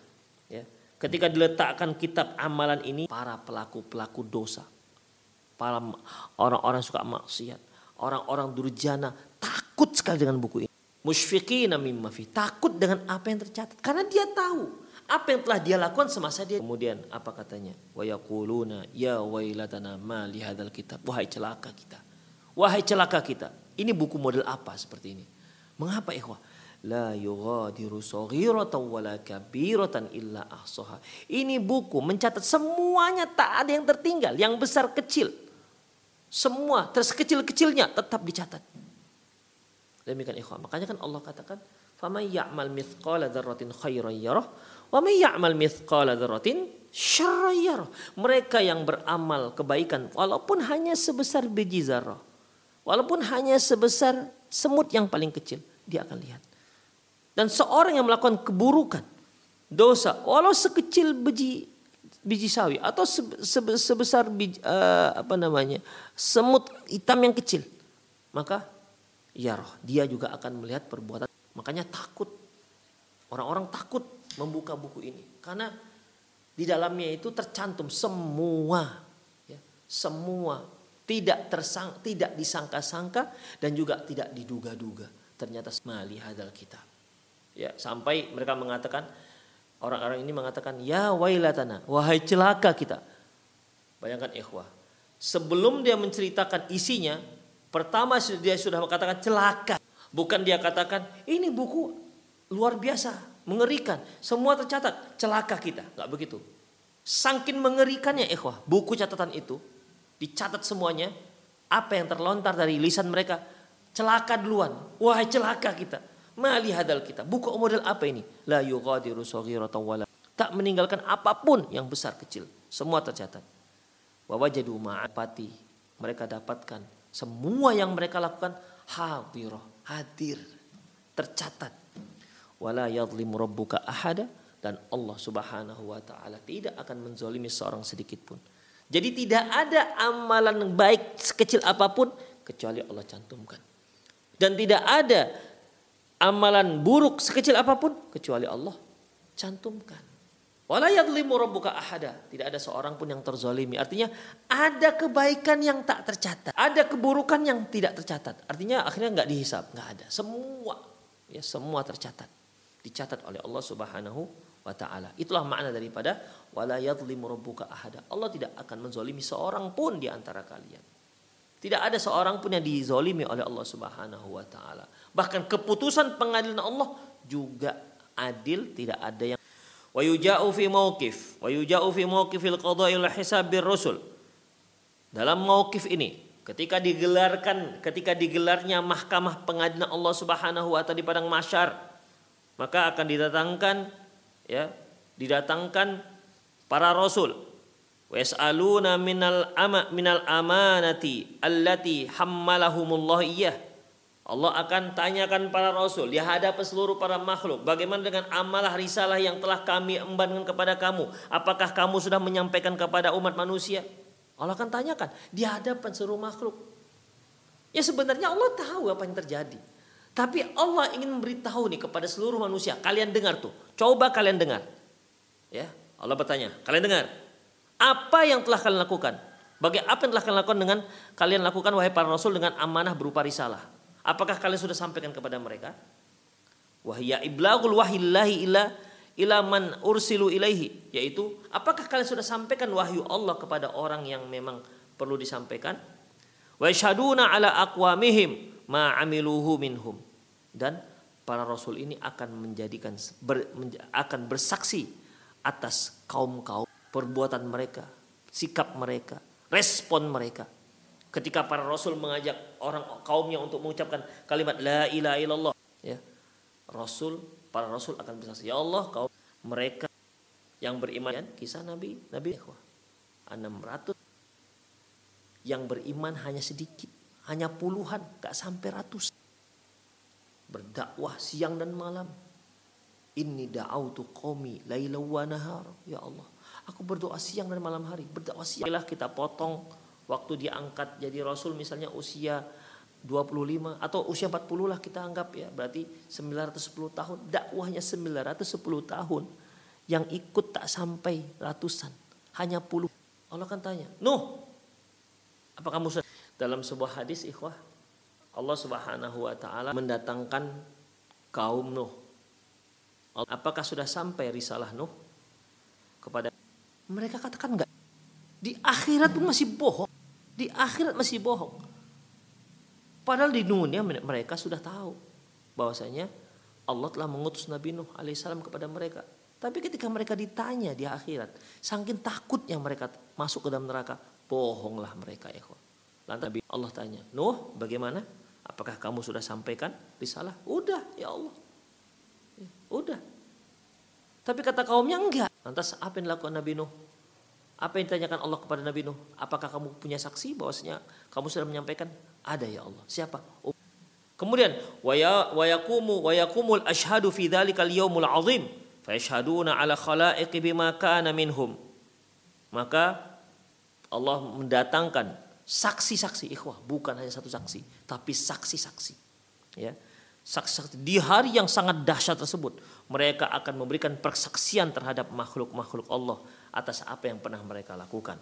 ketika diletakkan kitab amalan ini para pelaku-pelaku dosa, para orang-orang suka maksiat, orang-orang durjana takut sekali dengan buku ini. Musyfiqina mimma fi takut dengan apa yang tercatat. Karena dia tahu apa yang telah dia lakukan semasa dia. Kemudian apa katanya? Wa yaquluna ya wailatana ma li hadzal kitab. Wahai celaka kita. Wahai celaka kita ini buku model apa seperti ini? Mengapa ikhwah la yughadiru saghiratan wala kabiratan illa ahsaha ini buku mencatat semuanya tak ada yang tertinggal yang besar kecil semua tersekecil-kecilnya tetap dicatat Demikian ikhwan. Makanya kan Allah katakan, "Faman ya'mal mithqala dzarratin khairan yarah, wa may ya'mal mithqala dzarratin syarran yarah." Mereka yang beramal kebaikan walaupun hanya sebesar biji zarah, walaupun hanya sebesar semut yang paling kecil, dia akan lihat. Dan seorang yang melakukan keburukan, dosa, walau sekecil biji biji sawi atau sebesar biji, uh, apa namanya semut hitam yang kecil, maka ya roh dia juga akan melihat perbuatan. Makanya takut. Orang-orang takut membuka buku ini. Karena di dalamnya itu tercantum semua ya, semua. Tidak tersang tidak disangka-sangka dan juga tidak diduga-duga. Ternyata mali hadal kitab ya sampai mereka mengatakan orang-orang ini mengatakan ya wailatana wahai celaka kita bayangkan ikhwah sebelum dia menceritakan isinya Pertama dia sudah mengatakan celaka. Bukan dia katakan ini buku luar biasa, mengerikan. Semua tercatat, celaka kita. Gak begitu. Sangkin mengerikannya ikhwah, buku catatan itu dicatat semuanya. Apa yang terlontar dari lisan mereka, celaka duluan. Wahai celaka kita. Mali hadal kita. Buku model apa ini? La yughadiru saghiratan wala. Tak meninggalkan apa pun yang besar kecil. Semua tercatat. Wawajadu ma'apati. Mereka dapatkan semua yang mereka lakukan hadir, hadir, tercatat. Wala yadhlimu rabbuka ahada dan Allah Subhanahu wa taala tidak akan menzolimi seorang sedikit pun. Jadi tidak ada amalan baik sekecil apa pun kecuali Allah cantumkan. Dan tidak ada amalan buruk sekecil apa pun kecuali Allah cantumkan. Ahada. Tidak ada seorang pun yang terzolimi. Artinya ada kebaikan yang tak tercatat. Ada keburukan yang tidak tercatat. Artinya akhirnya nggak dihisap. nggak ada. Semua. ya Semua tercatat. Dicatat oleh Allah subhanahu wa ta'ala. Itulah makna daripada wala ahada. Allah tidak akan menzolimi seorang pun di antara kalian. Tidak ada seorang pun yang dizolimi oleh Allah subhanahu wa ta'ala. Bahkan keputusan pengadilan Allah juga adil. Tidak ada yang wa yuja'u fi mauqif wa yuja'u fi mauqifil qada'il hisab bir rusul. Dalam mauqif ini ketika digelarkan ketika digelarnya mahkamah pengadilan Allah Subhanahu wa taala di padang mahsyar maka akan didatangkan ya didatangkan para rasul. Wa yas'aluna minal ama minal amanati allati hammalahumullah iyyah Allah akan tanyakan para rasul di hadapan seluruh para makhluk. Bagaimana dengan amalah risalah yang telah kami embankan kepada kamu? Apakah kamu sudah menyampaikan kepada umat manusia? Allah akan tanyakan di hadapan seluruh makhluk. Ya sebenarnya Allah tahu apa yang terjadi. Tapi Allah ingin memberitahu nih kepada seluruh manusia. Kalian dengar tuh. Coba kalian dengar. Ya. Allah bertanya, kalian dengar, apa yang telah kalian lakukan? Bagi apa yang telah kalian lakukan dengan kalian lakukan wahai para rasul dengan amanah berupa risalah? Apakah kalian sudah sampaikan kepada mereka? Wahya iblagul wahillahi ila ila man ursilu ilaihi yaitu apakah kalian sudah sampaikan wahyu Allah kepada orang yang memang perlu disampaikan? Wa yashhaduna ala aqwamihim ma amiluhu minhum. Dan para rasul ini akan menjadikan ber, akan bersaksi atas kaum-kaum perbuatan mereka, sikap mereka, respon mereka. Ketika para rasul mengajak orang kaumnya untuk mengucapkan kalimat la ilaha illallah, ya. Rasul, para rasul akan bersaksi, ya Allah, kaum mereka yang beriman kisah Nabi Nabi 600 yang beriman hanya sedikit, hanya puluhan, gak sampai ratus. Berdakwah siang dan malam. Ini da'autu qaumi laila wa nahar. Ya Allah, Aku berdoa siang dan malam hari. Berdoa siang. Kita potong waktu diangkat jadi rasul misalnya usia 25 atau usia 40 lah kita anggap ya. Berarti 910 tahun. Dakwahnya 910 tahun. Yang ikut tak sampai ratusan. Hanya puluh. Allah kan tanya, Nuh, apa kamu? Dalam sebuah hadis ikhwah, Allah subhanahu wa ta'ala mendatangkan kaum Nuh. Apakah sudah sampai risalah Nuh kepada mereka katakan enggak. Di akhirat pun masih bohong. Di akhirat masih bohong. Padahal di dunia mereka sudah tahu bahwasanya Allah telah mengutus Nabi Nuh alaihissalam kepada mereka. Tapi ketika mereka ditanya di akhirat, saking takutnya mereka masuk ke dalam neraka, bohonglah mereka ya. Lantas Nabi Allah tanya, Nuh bagaimana? Apakah kamu sudah sampaikan risalah? Udah ya Allah. Ya, udah. Tapi kata kaumnya enggak. Lantas apa yang dilakukan Nabi Nuh? Apa yang ditanyakan Allah kepada Nabi Nuh? Apakah kamu punya saksi bahwasanya kamu sudah menyampaikan? Ada ya Allah. Siapa? Oh. Kemudian waya wayakumu wayakumul ashhadu fi dzalikal yaumul azim fa yashhaduna ala khalaiqi bima kana minhum. Maka Allah mendatangkan saksi-saksi ikhwah, bukan hanya satu saksi, tapi saksi-saksi. Ya saksi-saksi di hari yang sangat dahsyat tersebut mereka akan memberikan persaksian terhadap makhluk-makhluk Allah atas apa yang pernah mereka lakukan.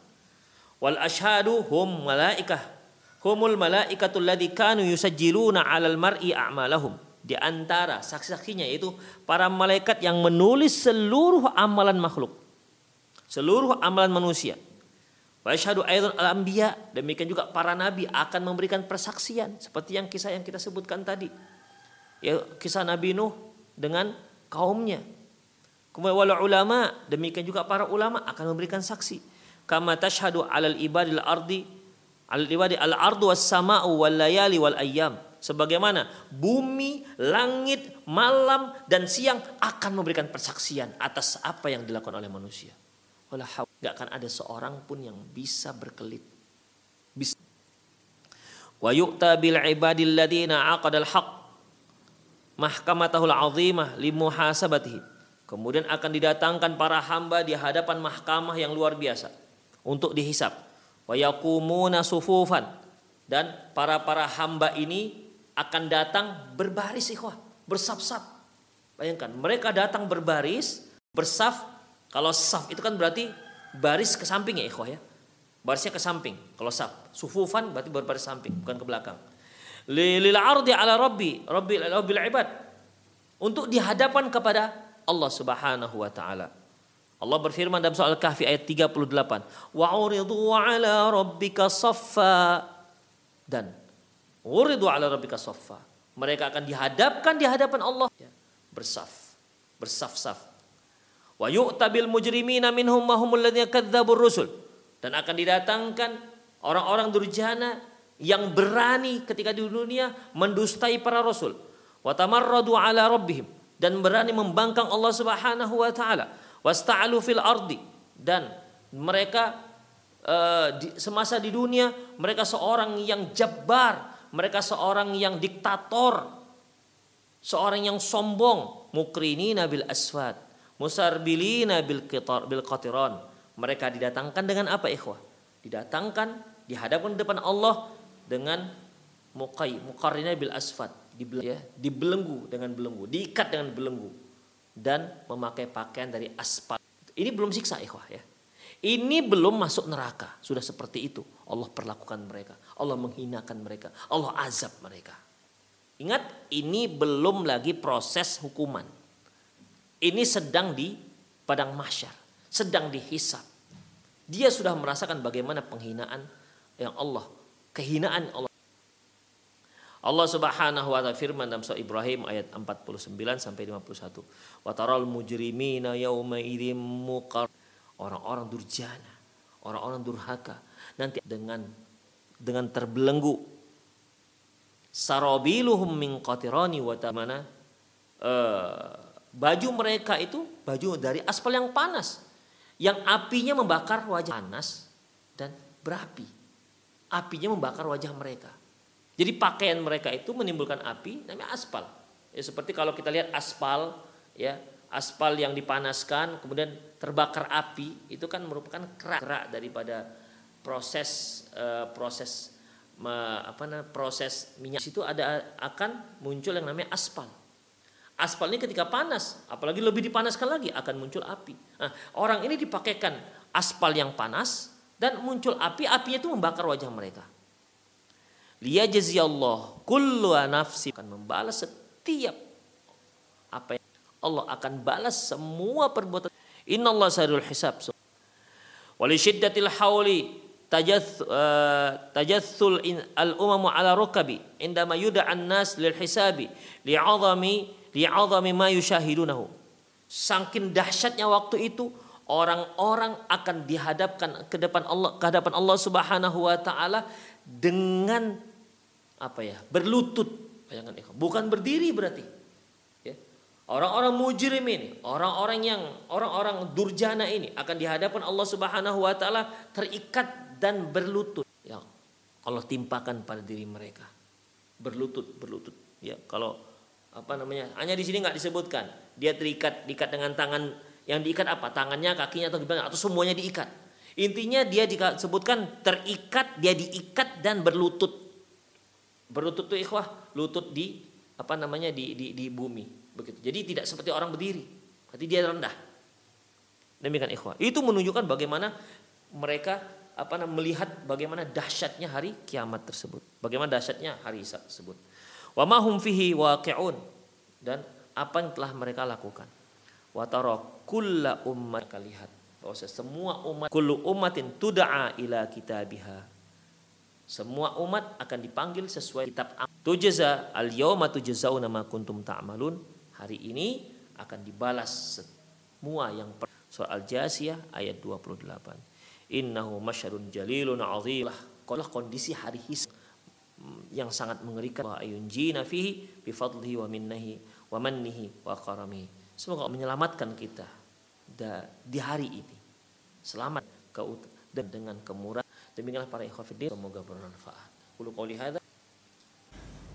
Wal ashadu hum malaikah. Humul malaikatul ladzi kanu yusajjiluna 'alal mar'i a'malahum. Di antara saksi-saksinya yaitu para malaikat yang menulis seluruh amalan makhluk. Seluruh amalan manusia. Wa ashadu aidan al anbiya. Demikian juga para nabi akan memberikan persaksian seperti yang kisah yang kita sebutkan tadi. Ya kisah Nabi Nuh dengan kaumnya. Kemudian wala ulama, demikian juga para ulama akan memberikan saksi. Kama tashhadu alal ibadil ardi al ibadi al ardu was sama'u wal layali wal ayyam. Sebagaimana bumi, langit, malam dan siang akan memberikan persaksian atas apa yang dilakukan oleh manusia. Wala Gak akan ada seorang pun yang bisa berkelit. Bisa. Wa yu'ta bil ibadil ladina aqadal haqq mahkamatahul azimah limuhasabatihi. Kemudian akan didatangkan para hamba di hadapan mahkamah yang luar biasa untuk dihisap. Wa yakumuna sufufan dan para-para hamba ini akan datang berbaris ikhwah, bersaf-saf. Bayangkan, mereka datang berbaris, bersaf. Kalau saf itu kan berarti baris ke samping ya ikhwah ya. Barisnya ke samping. Kalau saf, sufufan berarti berbaris samping, bukan ke belakang lil ardi ala rabbi rabbil ibad untuk dihadapan kepada Allah Subhanahu wa taala. Allah berfirman dalam soal Kahfi ayat 38, wa uridu ala rabbika saffa dan uridu ala rabbika saffa. Mereka akan dihadapkan di hadapan Allah ya, bersaf, bersaf-saf. Wa yu'tabil mujrimina minhum ma humul ladzina kadzdzabur rusul dan akan didatangkan orang-orang durjana yang berani ketika di dunia mendustai para rasul wa tamarradu ala rabbihim dan berani membangkang Allah Subhanahu wa taala. Wasta'alu fil ardi. Dan mereka di, semasa di dunia mereka seorang yang jabbar mereka seorang yang diktator seorang yang sombong. Mukrinina bil aswad musarbilina bil qitar bil qatiran mereka didatangkan dengan apa ikhwah? Didatangkan dihadapkan depan Allah dengan mukai mukarrina bil asfat dibelenggu, ya, dibelenggu dengan belenggu diikat dengan belenggu dan memakai pakaian dari aspal Ini belum siksa ikhwah ya. Ini belum masuk neraka. Sudah seperti itu. Allah perlakukan mereka. Allah menghinakan mereka. Allah azab mereka. Ingat, ini belum lagi proses hukuman. Ini sedang di padang mahsyar. Sedang dihisap. Dia sudah merasakan bagaimana penghinaan yang Allah. Kehinaan Allah. Allah Subhanahu wa taala firman dalam surah Ibrahim ayat 49 sampai 51. Wa taral mujrimina yauma idzim muqar orang-orang durjana, orang-orang durhaka. Nanti dengan dengan terbelenggu. Sarabiluhum min qatirani wa tamana. Uh, baju mereka itu baju dari aspal yang panas yang apinya membakar wajah panas dan berapi. Apinya membakar wajah mereka jadi pakaian mereka itu menimbulkan api namanya aspal. Ya seperti kalau kita lihat aspal ya aspal yang dipanaskan kemudian terbakar api itu kan merupakan kerak kerak daripada proses uh, proses me, apa namanya proses minyak. Itu ada akan muncul yang namanya aspal. Aspal ini ketika panas apalagi lebih dipanaskan lagi akan muncul api. Nah, orang ini dipakaikan aspal yang panas dan muncul api apinya itu membakar wajah mereka liyajziyallah kullu nafsi akan membalas setiap apa yang Allah akan balas semua perbuatan. Inna Allah sarul hisab. Wali syiddatil hawli eh, tajathul al umamu ala rukabi indama yuda'an nas lil hisabi li'azami li'azami ma yushahidunahu. Sangkin dahsyatnya waktu itu orang-orang akan dihadapkan ke depan Allah ke hadapan Allah Subhanahu wa taala dengan apa ya? berlutut. Bayangkan bukan berdiri berarti Orang-orang mujrim ini, orang-orang yang orang-orang durjana ini akan dihadapan Allah Subhanahu wa taala terikat dan berlutut. Ya, Allah timpakan pada diri mereka. Berlutut, berlutut. Ya, kalau apa namanya? Hanya di sini nggak disebutkan. Dia terikat, diikat dengan tangan yang diikat apa? Tangannya, kakinya atau gimana? Atau semuanya diikat. Intinya dia disebutkan terikat, dia diikat dan berlutut. Berlutut itu ikhwah, lutut di apa namanya di di, di bumi begitu. Jadi tidak seperti orang berdiri, berarti dia rendah. Demikian ikhwah. Itu menunjukkan bagaimana mereka apa namanya melihat bagaimana dahsyatnya hari kiamat tersebut. Bagaimana dahsyatnya hari hisab tersebut. Wa ma hum fihi waqi'un dan apa yang telah mereka lakukan. Wa kulla ummat lihat bahwa semua umat kullu ummatin tud'a ila kitabiha semua umat akan dipanggil sesuai kitab tujza al yauma tujzauna ma kuntum ta'malun. Hari ini akan dibalas semua yang soal jasiyah ayat 28 innahu masyarun jalilun azim. Kalau kondisi hari hisab yang sangat mengerikan. Wa ayunjina fihi bifadlihi wa minnahi wa mannihi wa karamihi. Semoga menyelamatkan kita di hari ini. Selamat dan dengan kemurahan demikianlah para ikhwatiddin semoga bermanfaat qouli hadza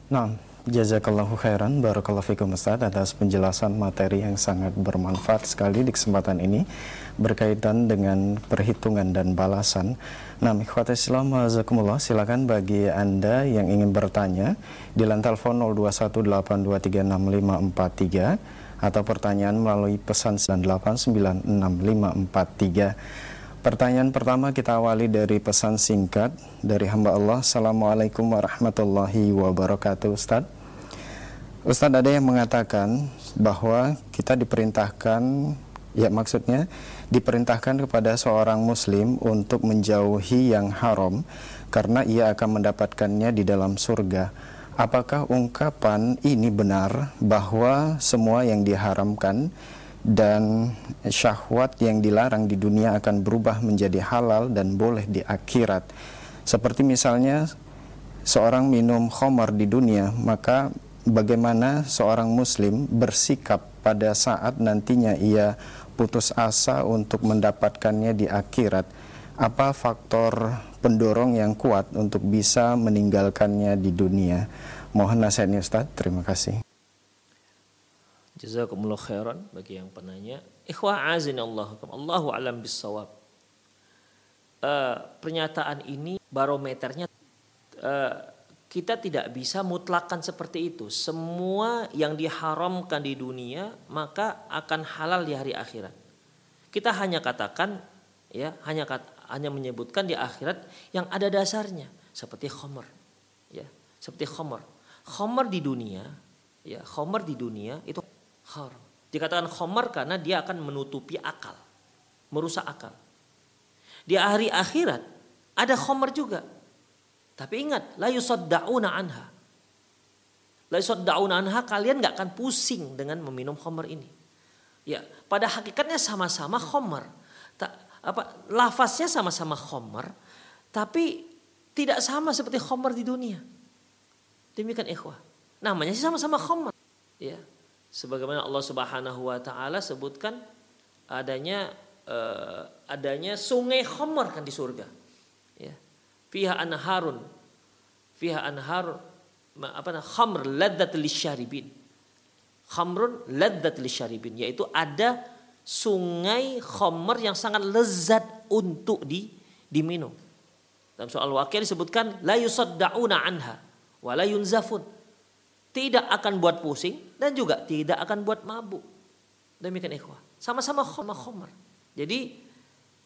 Nah, jazakallahu khairan barakallahu fikum Ustaz atas penjelasan materi yang sangat bermanfaat sekali di kesempatan ini berkaitan dengan perhitungan dan balasan. Nah, ikhwat Islam silakan bagi Anda yang ingin bertanya di telepon 0218236543 atau pertanyaan melalui pesan 98966543. Pertanyaan pertama kita awali dari pesan singkat dari hamba Allah. Assalamualaikum warahmatullahi wabarakatuh Ustaz. Ustaz ada yang mengatakan bahwa kita diperintahkan, ya maksudnya diperintahkan kepada seorang muslim untuk menjauhi yang haram karena ia akan mendapatkannya di dalam surga. Apakah ungkapan ini benar bahwa semua yang diharamkan dan syahwat yang dilarang di dunia akan berubah menjadi halal dan boleh di akhirat. Seperti misalnya seorang minum khamar di dunia, maka bagaimana seorang muslim bersikap pada saat nantinya ia putus asa untuk mendapatkannya di akhirat? Apa faktor pendorong yang kuat untuk bisa meninggalkannya di dunia? Mohon nasihatnya Ustaz. Terima kasih. Jazakumullah khairan bagi yang penanya. Ikhwah azin Allah. Allahu alam bisawab. Uh, pernyataan ini barometernya uh, kita tidak bisa mutlakan seperti itu. Semua yang diharamkan di dunia maka akan halal di hari akhirat. Kita hanya katakan ya, hanya hanya menyebutkan di akhirat yang ada dasarnya seperti khomer. Ya, seperti khomer. Khomer di dunia, ya, khomer di dunia itu haram. Dikatakan khomer karena dia akan menutupi akal, merusak akal. Di hari akhirat ada khomer juga. Tapi ingat, la yusaddauna anha. La yusaddauna anha kalian nggak akan pusing dengan meminum khomer ini. Ya, pada hakikatnya sama-sama khomer. Tak, apa lafaznya sama-sama khomer, tapi tidak sama seperti khomer di dunia. Demikian ikhwah. Namanya sih sama-sama khomer. Ya. Sebagaimana Allah Subhanahu wa taala sebutkan adanya uh, adanya sungai khomer kan di surga. Ya. Fiha anharun. Fiha anhar apa namanya? Khamr laddat lisyaribin khamrun ladzat lisyaribin yaitu ada sungai khamr yang sangat lezat untuk di diminum. Dalam soal wakil disebutkan la yusaddauna anha wa la yunzafun. Tidak akan buat pusing dan juga tidak akan buat mabuk. Demikian ikhwah. Sama-sama khamr. Jadi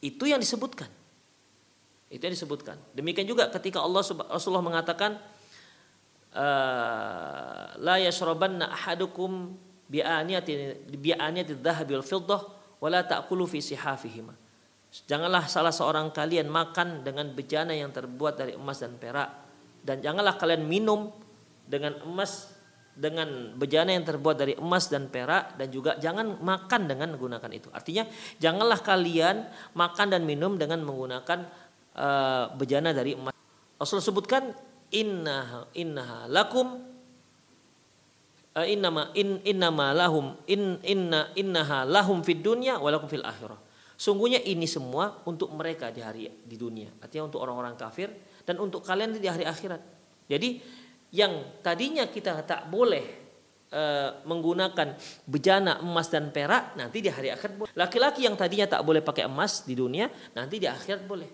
itu yang disebutkan. Itu yang disebutkan. Demikian juga ketika Allah Rasulullah mengatakan Eh, la yashrabanna ahadukum bi'aniyati bi'aniyati dhahabi wal fiddah wala ta'kulu fi sihafihima. Janganlah salah seorang kalian makan dengan bejana yang terbuat dari emas dan perak dan janganlah kalian minum dengan emas dengan bejana yang terbuat dari emas dan perak dan juga jangan makan dengan menggunakan itu. Artinya janganlah kalian makan dan minum dengan menggunakan uh, bejana dari emas. Rasul sebutkan inna innaha lakum uh, innama in innama lahum in inna innaha lahum fid dunya walakum fil akhirah. Sungguhnya ini semua untuk mereka di hari di dunia. Artinya untuk orang-orang kafir dan untuk kalian di hari akhirat. Jadi yang tadinya kita tak boleh uh, menggunakan bejana emas dan perak nanti di hari akhirat boleh. Laki-laki yang tadinya tak boleh pakai emas di dunia nanti di akhirat boleh.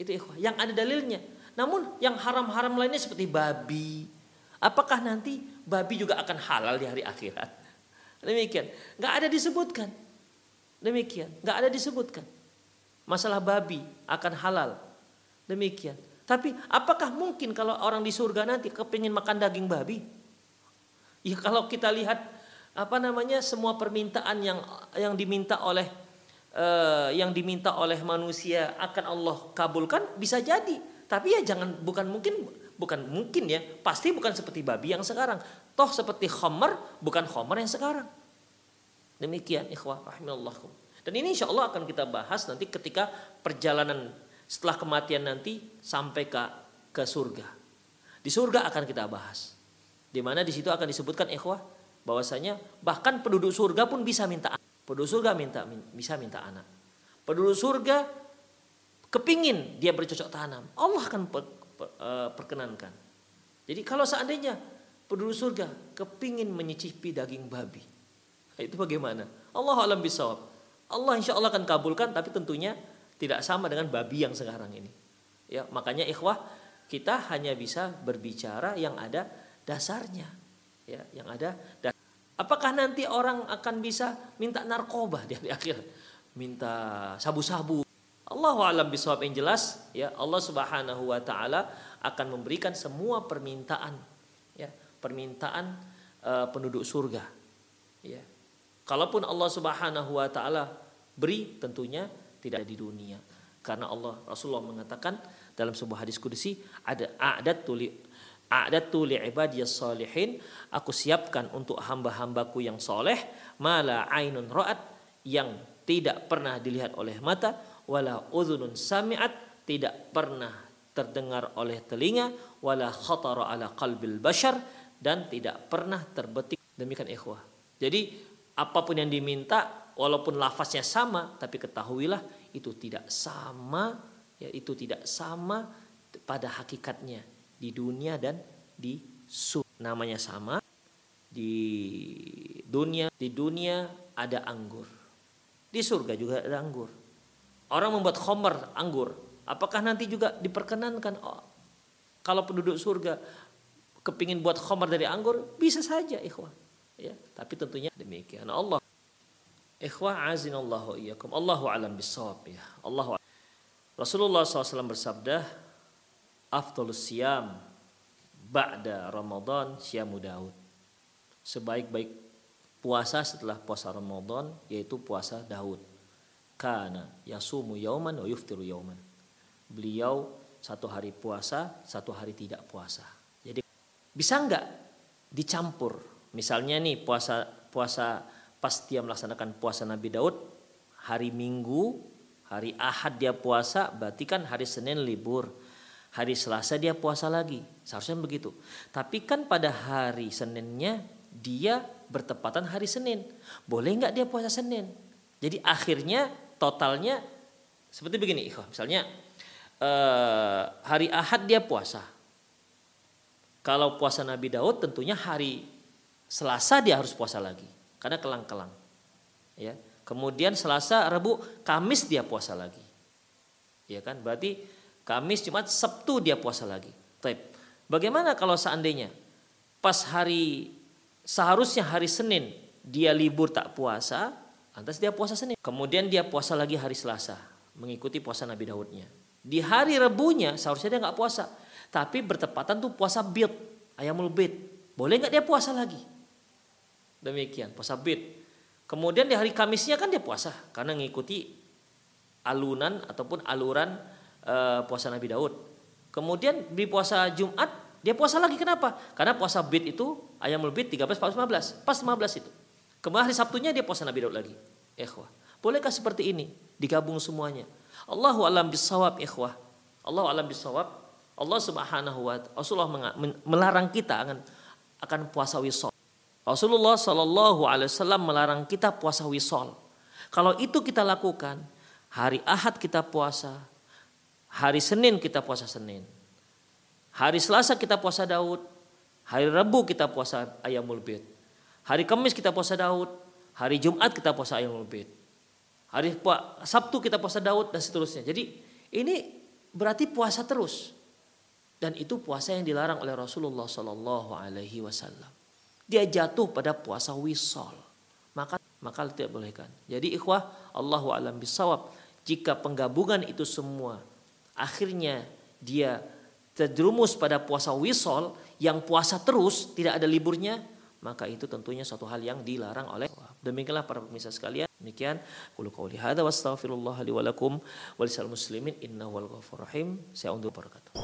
Itu ikhwah. Yang ada dalilnya. Namun yang haram-haram lainnya seperti babi. Apakah nanti babi juga akan halal di hari akhirat? Demikian. Nggak ada disebutkan. Demikian. Nggak ada disebutkan. Masalah babi akan halal. Demikian. Tapi apakah mungkin kalau orang di surga nanti kepingin makan daging babi? Ya kalau kita lihat apa namanya semua permintaan yang yang diminta oleh uh, yang diminta oleh manusia akan Allah kabulkan bisa jadi tapi ya jangan bukan mungkin bukan mungkin ya, pasti bukan seperti babi yang sekarang. Toh seperti khamar bukan khamar yang sekarang. Demikian ikhwah rahimallahu. Dan ini insya Allah akan kita bahas nanti ketika perjalanan setelah kematian nanti sampai ke ke surga. Di surga akan kita bahas. Di mana di situ akan disebutkan ikhwah bahwasanya bahkan penduduk surga pun bisa minta penduduk surga minta bisa minta anak. Penduduk surga kepingin dia bercocok tanam, Allah akan per, per, uh, perkenankan. Jadi kalau seandainya penduduk surga kepingin menyicipi daging babi, itu bagaimana? Allah alam bisawab. Allah insya Allah akan kabulkan, tapi tentunya tidak sama dengan babi yang sekarang ini. Ya, makanya ikhwah kita hanya bisa berbicara yang ada dasarnya, ya, yang ada. Das Apakah nanti orang akan bisa minta narkoba di akhirat, minta sabu-sabu? Allah alam bisawab yang jelas ya Allah Subhanahu wa taala akan memberikan semua permintaan ya permintaan uh, penduduk surga ya kalaupun Allah Subhanahu wa taala beri tentunya tidak di dunia. Karena Allah Rasulullah mengatakan dalam sebuah hadis kudusi ada adat tuli adat tuli ibadiyas salihin. Aku siapkan untuk hamba-hambaku yang soleh mala ainun ra'at yang tidak pernah dilihat oleh mata wala udhunun sami'at tidak pernah terdengar oleh telinga wala khatara ala qalbil bashar dan tidak pernah terbetik. Demikian ikhwah. Jadi apa pun yang diminta walaupun lafaznya sama tapi ketahuilah itu tidak sama ya itu tidak sama pada hakikatnya di dunia dan di sur namanya sama di dunia di dunia ada anggur di surga juga ada anggur Orang membuat khomer anggur. Apakah nanti juga diperkenankan? Oh, kalau penduduk surga kepingin buat khomer dari anggur, bisa saja ikhwah. Ya, tapi tentunya demikian Allah. Ikhwah azinallahu iyyakum. Allahu alam bisawab ya. Allahu Rasulullah SAW bersabda, "Afdhalus siyam ba'da Ramadan siyamu Daud." Sebaik-baik puasa setelah puasa Ramadan yaitu puasa Daud. Kana yasumu yauman wa yuftiru yauman. Beliau satu hari puasa, satu hari tidak puasa. Jadi bisa enggak dicampur? Misalnya nih puasa puasa pas dia melaksanakan puasa Nabi Daud hari Minggu, hari Ahad dia puasa, berarti kan hari Senin libur. Hari Selasa dia puasa lagi. Seharusnya begitu. Tapi kan pada hari Seninnya dia bertepatan hari Senin. Boleh nggak dia puasa Senin? Jadi akhirnya totalnya seperti begini. Misalnya eh, hari Ahad dia puasa. Kalau puasa Nabi Daud tentunya hari Selasa dia harus puasa lagi karena kelang-kelang. Ya. Kemudian Selasa, Rabu, Kamis dia puasa lagi. Ya kan? Berarti Kamis, Jumat, Sabtu dia puasa lagi. Taip. Bagaimana kalau seandainya pas hari seharusnya hari Senin dia libur tak puasa, lantas dia puasa Senin. Kemudian dia puasa lagi hari Selasa, mengikuti puasa Nabi Daudnya. Di hari Rebunya seharusnya dia nggak puasa, tapi bertepatan tuh puasa bid, ayamul bid. Boleh nggak dia puasa lagi? Demikian, puasa bid. Kemudian di hari Kamisnya kan dia puasa karena mengikuti alunan ataupun aluran uh, puasa Nabi Daud. Kemudian di puasa Jumat dia puasa lagi kenapa? Karena puasa bid itu ayamul bid 13 14 15. Pas 15 itu. Kemudian hari Sabtunya dia puasa Nabi Daud lagi. Ikhwah. Bolehkah seperti ini? Digabung semuanya. Allahu alam bisawab ikhwah. Allahu alam bisawab. Allah Subhanahu wa Rasulullah melarang kita akan akan puasa wisol. Rasulullah Shallallahu Alaihi Wasallam melarang kita puasa wisol. Kalau itu kita lakukan, hari Ahad kita puasa, hari Senin kita puasa Senin, hari Selasa kita puasa Daud, hari Rabu kita puasa Ayamul Bid, hari Kamis kita puasa Daud, hari Jumat kita puasa Ayamul Bid, hari Sabtu kita puasa Daud dan seterusnya. Jadi ini berarti puasa terus dan itu puasa yang dilarang oleh Rasulullah Shallallahu Alaihi Wasallam dia jatuh pada puasa wisol. Maka maka tidak bolehkan. Jadi ikhwah Allahu alam bisawab. Jika penggabungan itu semua akhirnya dia terjerumus pada puasa wisol yang puasa terus tidak ada liburnya maka itu tentunya suatu hal yang dilarang oleh demikianlah para pemirsa sekalian demikian qul qouli hadza wastaghfirullah li wa lakum wa muslimin innahu wal ghafurur rahim saya undur berkata